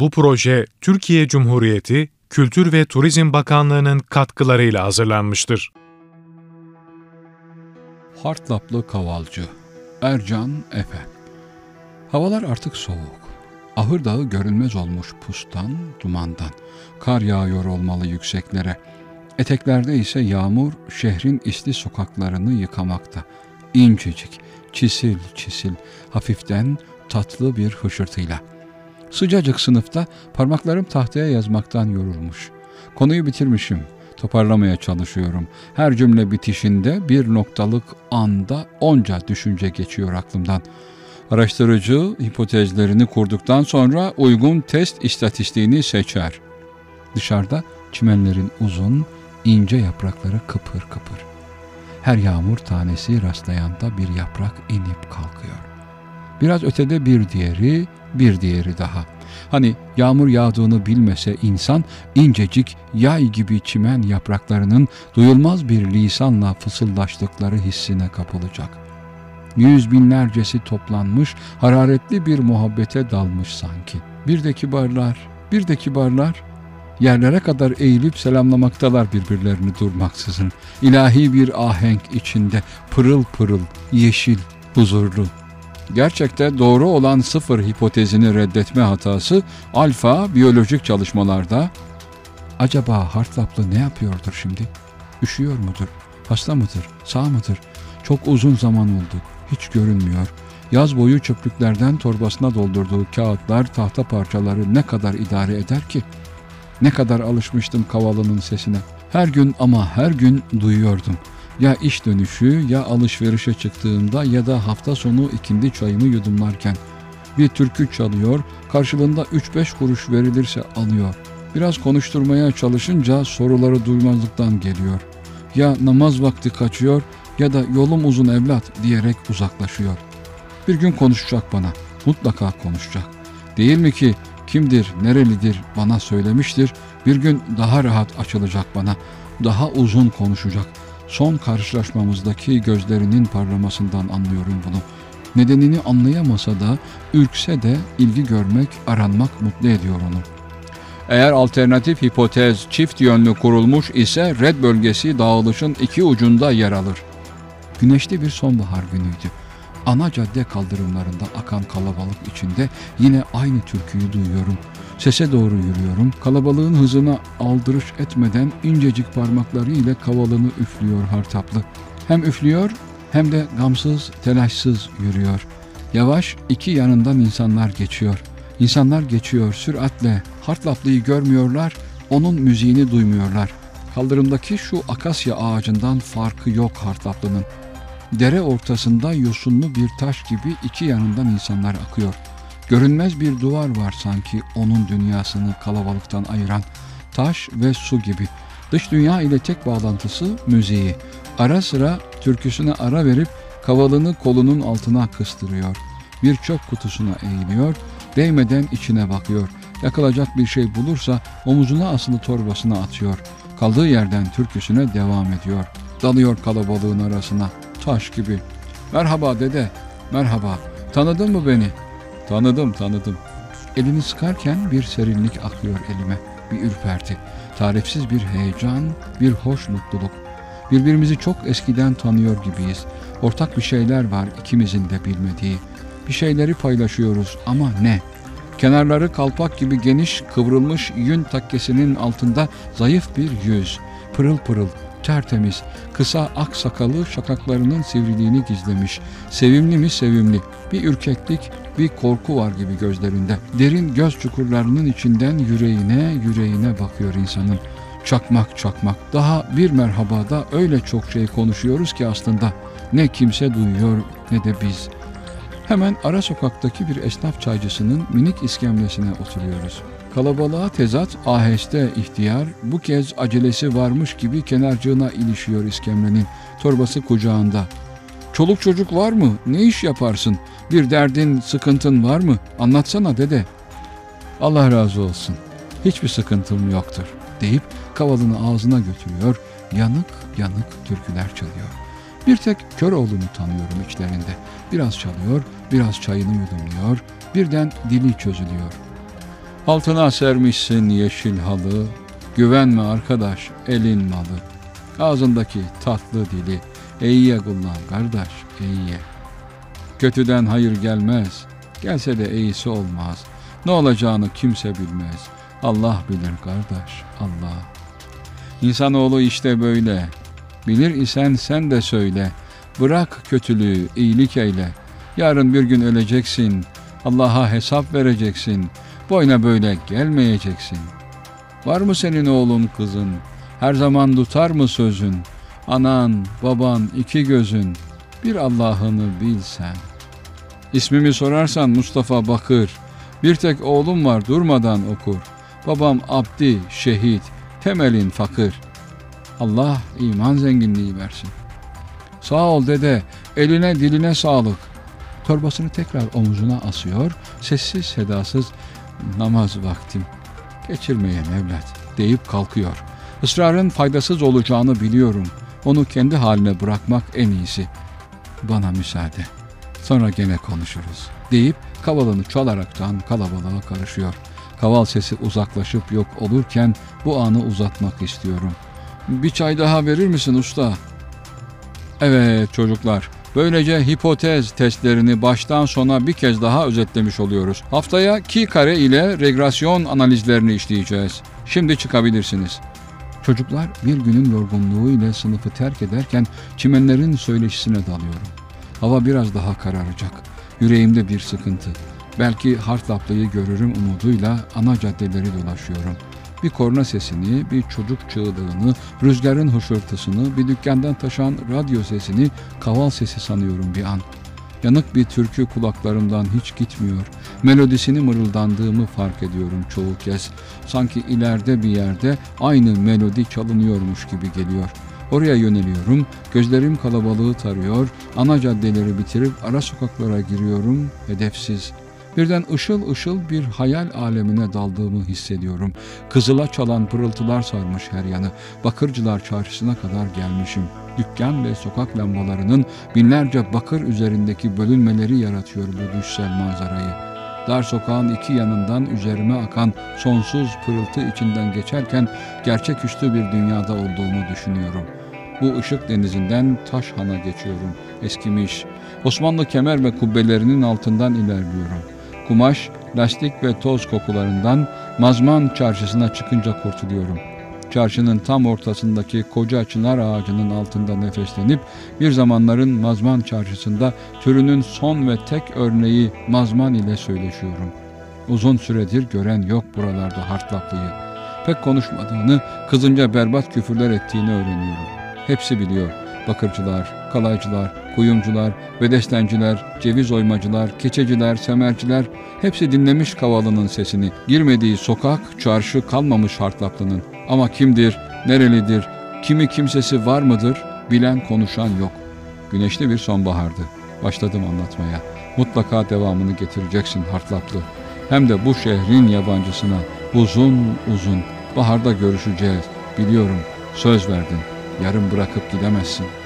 Bu proje Türkiye Cumhuriyeti Kültür ve Turizm Bakanlığı'nın katkılarıyla hazırlanmıştır. Hartlaplı Kavalcı Ercan Efe Havalar artık soğuk. Ahır dağı görünmez olmuş pustan, dumandan. Kar yağıyor olmalı yükseklere. Eteklerde ise yağmur şehrin isli sokaklarını yıkamakta. İncecik, çisil çisil, hafiften tatlı bir hışırtıyla. Sıcacık sınıfta parmaklarım tahtaya yazmaktan yorulmuş. Konuyu bitirmişim. Toparlamaya çalışıyorum. Her cümle bitişinde bir noktalık anda onca düşünce geçiyor aklımdan. Araştırıcı hipotezlerini kurduktan sonra uygun test istatistiğini seçer. Dışarıda çimenlerin uzun, ince yaprakları kıpır kıpır. Her yağmur tanesi rastlayanda bir yaprak inip kalkıyor. Biraz ötede bir diğeri, bir diğeri daha. Hani yağmur yağdığını bilmese insan incecik yay gibi çimen yapraklarının duyulmaz bir lisanla fısıldaştıkları hissine kapılacak. Yüz binlercesi toplanmış, hararetli bir muhabbete dalmış sanki. Bir de kibarlar, bir de kibarlar, yerlere kadar eğilip selamlamaktalar birbirlerini durmaksızın. İlahi bir ahenk içinde pırıl pırıl, yeşil, huzurlu. Gerçekte doğru olan sıfır hipotezini reddetme hatası alfa biyolojik çalışmalarda acaba Hartlaplı ne yapıyordur şimdi? Üşüyor mudur? Hasta mıdır? Sağ mıdır? Çok uzun zaman oldu. Hiç görünmüyor. Yaz boyu çöplüklerden torbasına doldurduğu kağıtlar, tahta parçaları ne kadar idare eder ki? Ne kadar alışmıştım kavalının sesine. Her gün ama her gün duyuyordum. Ya iş dönüşü ya alışverişe çıktığımda ya da hafta sonu ikindi çayımı yudumlarken. Bir türkü çalıyor, karşılığında 3-5 kuruş verilirse alıyor. Biraz konuşturmaya çalışınca soruları duymazlıktan geliyor. Ya namaz vakti kaçıyor ya da yolum uzun evlat diyerek uzaklaşıyor. Bir gün konuşacak bana, mutlaka konuşacak. Değil mi ki kimdir, nerelidir bana söylemiştir, bir gün daha rahat açılacak bana, daha uzun konuşacak. Son karşılaşmamızdaki gözlerinin parlamasından anlıyorum bunu. Nedenini anlayamasa da, ürkse de ilgi görmek, aranmak mutlu ediyor onu. Eğer alternatif hipotez çift yönlü kurulmuş ise red bölgesi dağılışın iki ucunda yer alır. Güneşli bir sonbahar günüydü. Ana cadde kaldırımlarında akan kalabalık içinde yine aynı türküyü duyuyorum. Sese doğru yürüyorum. Kalabalığın hızına aldırış etmeden incecik parmakları ile kavalını üflüyor hartaplı. Hem üflüyor hem de gamsız, telaşsız yürüyor. Yavaş iki yanından insanlar geçiyor. İnsanlar geçiyor süratle. Hartlaplıyı görmüyorlar, onun müziğini duymuyorlar. Kaldırımdaki şu akasya ağacından farkı yok Hartlaplının. Dere ortasında yosunlu bir taş gibi iki yanından insanlar akıyor. Görünmez bir duvar var sanki onun dünyasını kalabalıktan ayıran. Taş ve su gibi. Dış dünya ile tek bağlantısı müziği. Ara sıra türküsüne ara verip kavalını kolunun altına kıstırıyor. Bir çöp kutusuna eğiliyor, değmeden içine bakıyor. Yakılacak bir şey bulursa omuzuna asılı torbasına atıyor. Kaldığı yerden türküsüne devam ediyor. Dalıyor kalabalığın arasına taş gibi. Merhaba dede, merhaba. Tanıdın mı beni? Tanıdım, tanıdım. Elini sıkarken bir serinlik akıyor elime, bir ürperti. Tarifsiz bir heyecan, bir hoş mutluluk. Birbirimizi çok eskiden tanıyor gibiyiz. Ortak bir şeyler var ikimizin de bilmediği. Bir şeyleri paylaşıyoruz ama ne? Kenarları kalpak gibi geniş, kıvrılmış yün takkesinin altında zayıf bir yüz. Pırıl pırıl, tertemiz, kısa ak sakalı şakaklarının sivriliğini gizlemiş. Sevimli mi sevimli, bir ürkeklik, bir korku var gibi gözlerinde. Derin göz çukurlarının içinden yüreğine, yüreğine bakıyor insanın. Çakmak çakmak. Daha bir merhabada öyle çok şey konuşuyoruz ki aslında. Ne kimse duyuyor ne de biz. Hemen ara sokaktaki bir esnaf çaycısının minik iskemlesine oturuyoruz. Kalabalığa tezat aheste ihtiyar bu kez acelesi varmış gibi kenarcığına ilişiyor iskemlenin torbası kucağında. Çoluk çocuk var mı? Ne iş yaparsın? Bir derdin, sıkıntın var mı? Anlatsana dede. Allah razı olsun. Hiçbir sıkıntım yoktur deyip kavalını ağzına götürüyor. Yanık yanık türküler çalıyor. Bir tek kör oğlunu tanıyorum içlerinde. Biraz çalıyor, biraz çayını yudumluyor. Birden dili çözülüyor. Altına sermişsin yeşil halı, güvenme arkadaş elin malı. Ağzındaki tatlı dili, eğiye kullan kardeş, eğiye. Kötüden hayır gelmez, gelse de iyisi olmaz. Ne olacağını kimse bilmez. Allah bilir kardeş, Allah. İnsanoğlu işte böyle. Bilir isen sen de söyle. Bırak kötülüğü, iyilik eyle. Yarın bir gün öleceksin. Allah'a hesap vereceksin. Boyuna böyle gelmeyeceksin. Var mı senin oğlun kızın? Her zaman tutar mı sözün? Anan, baban, iki gözün. Bir Allah'ını bilsen. İsmimi sorarsan Mustafa Bakır. Bir tek oğlum var durmadan okur. Babam abdi, şehit, temelin fakir. Allah iman zenginliği versin. Sağ ol dede, eline diline sağlık. Torbasını tekrar omuzuna asıyor, sessiz sedasız namaz vaktim. Geçirmeye evlat deyip kalkıyor. Israrın faydasız olacağını biliyorum. Onu kendi haline bırakmak en iyisi. Bana müsaade. Sonra gene konuşuruz deyip kavalını çalaraktan kalabalığa karışıyor. Kaval sesi uzaklaşıp yok olurken bu anı uzatmak istiyorum. Bir çay daha verir misin usta? Evet çocuklar, böylece hipotez testlerini baştan sona bir kez daha özetlemiş oluyoruz. Haftaya ki kare ile regresyon analizlerini işleyeceğiz. Şimdi çıkabilirsiniz. Çocuklar bir günün yorgunluğu ile sınıfı terk ederken çimenlerin söyleşisine dalıyorum. Hava biraz daha kararacak. Yüreğimde bir sıkıntı. Belki Hartlaplı'yı görürüm umuduyla ana caddeleri dolaşıyorum. Bir korna sesini, bir çocuk çığlığını, rüzgarın hışırtısını, bir dükkandan taşan radyo sesini kaval sesi sanıyorum bir an. Yanık bir türkü kulaklarımdan hiç gitmiyor. Melodisini mırıldandığımı fark ediyorum çoğu kez. Sanki ileride bir yerde aynı melodi çalınıyormuş gibi geliyor. Oraya yöneliyorum, gözlerim kalabalığı tarıyor, ana caddeleri bitirip ara sokaklara giriyorum, hedefsiz. Birden ışıl ışıl bir hayal alemine daldığımı hissediyorum. Kızıla çalan pırıltılar sarmış her yanı. Bakırcılar çarşısına kadar gelmişim. Dükkan ve sokak lambalarının binlerce bakır üzerindeki bölünmeleri yaratıyor bu düşsel manzarayı. Dar sokağın iki yanından üzerime akan sonsuz pırıltı içinden geçerken gerçeküstü bir dünyada olduğumu düşünüyorum. Bu ışık denizinden Taşhan'a geçiyorum. Eskimiş. Osmanlı kemer ve kubbelerinin altından ilerliyorum. Kumaş, lastik ve toz kokularından Mazman çarşısına çıkınca kurtuluyorum. Çarşının tam ortasındaki koca çınar ağacının altında nefeslenip bir zamanların Mazman çarşısında türünün son ve tek örneği Mazman ile söyleşiyorum. Uzun süredir gören yok buralarda Hartlaklıyı. Pek konuşmadığını, kızınca berbat küfürler ettiğini öğreniyorum. Hepsi biliyor. Bakırcılar, kalaycılar, kuyumcular, bedestenciler, ceviz oymacılar, keçeciler, semerciler hepsi dinlemiş kavalının sesini. Girmediği sokak, çarşı kalmamış Hartlaplı'nın. Ama kimdir, nerelidir, kimi kimsesi var mıdır bilen konuşan yok. Güneşli bir sonbahardı. Başladım anlatmaya. Mutlaka devamını getireceksin Hartlaplı. Hem de bu şehrin yabancısına uzun uzun baharda görüşeceğiz. Biliyorum söz verdin. Yarın bırakıp gidemezsin.''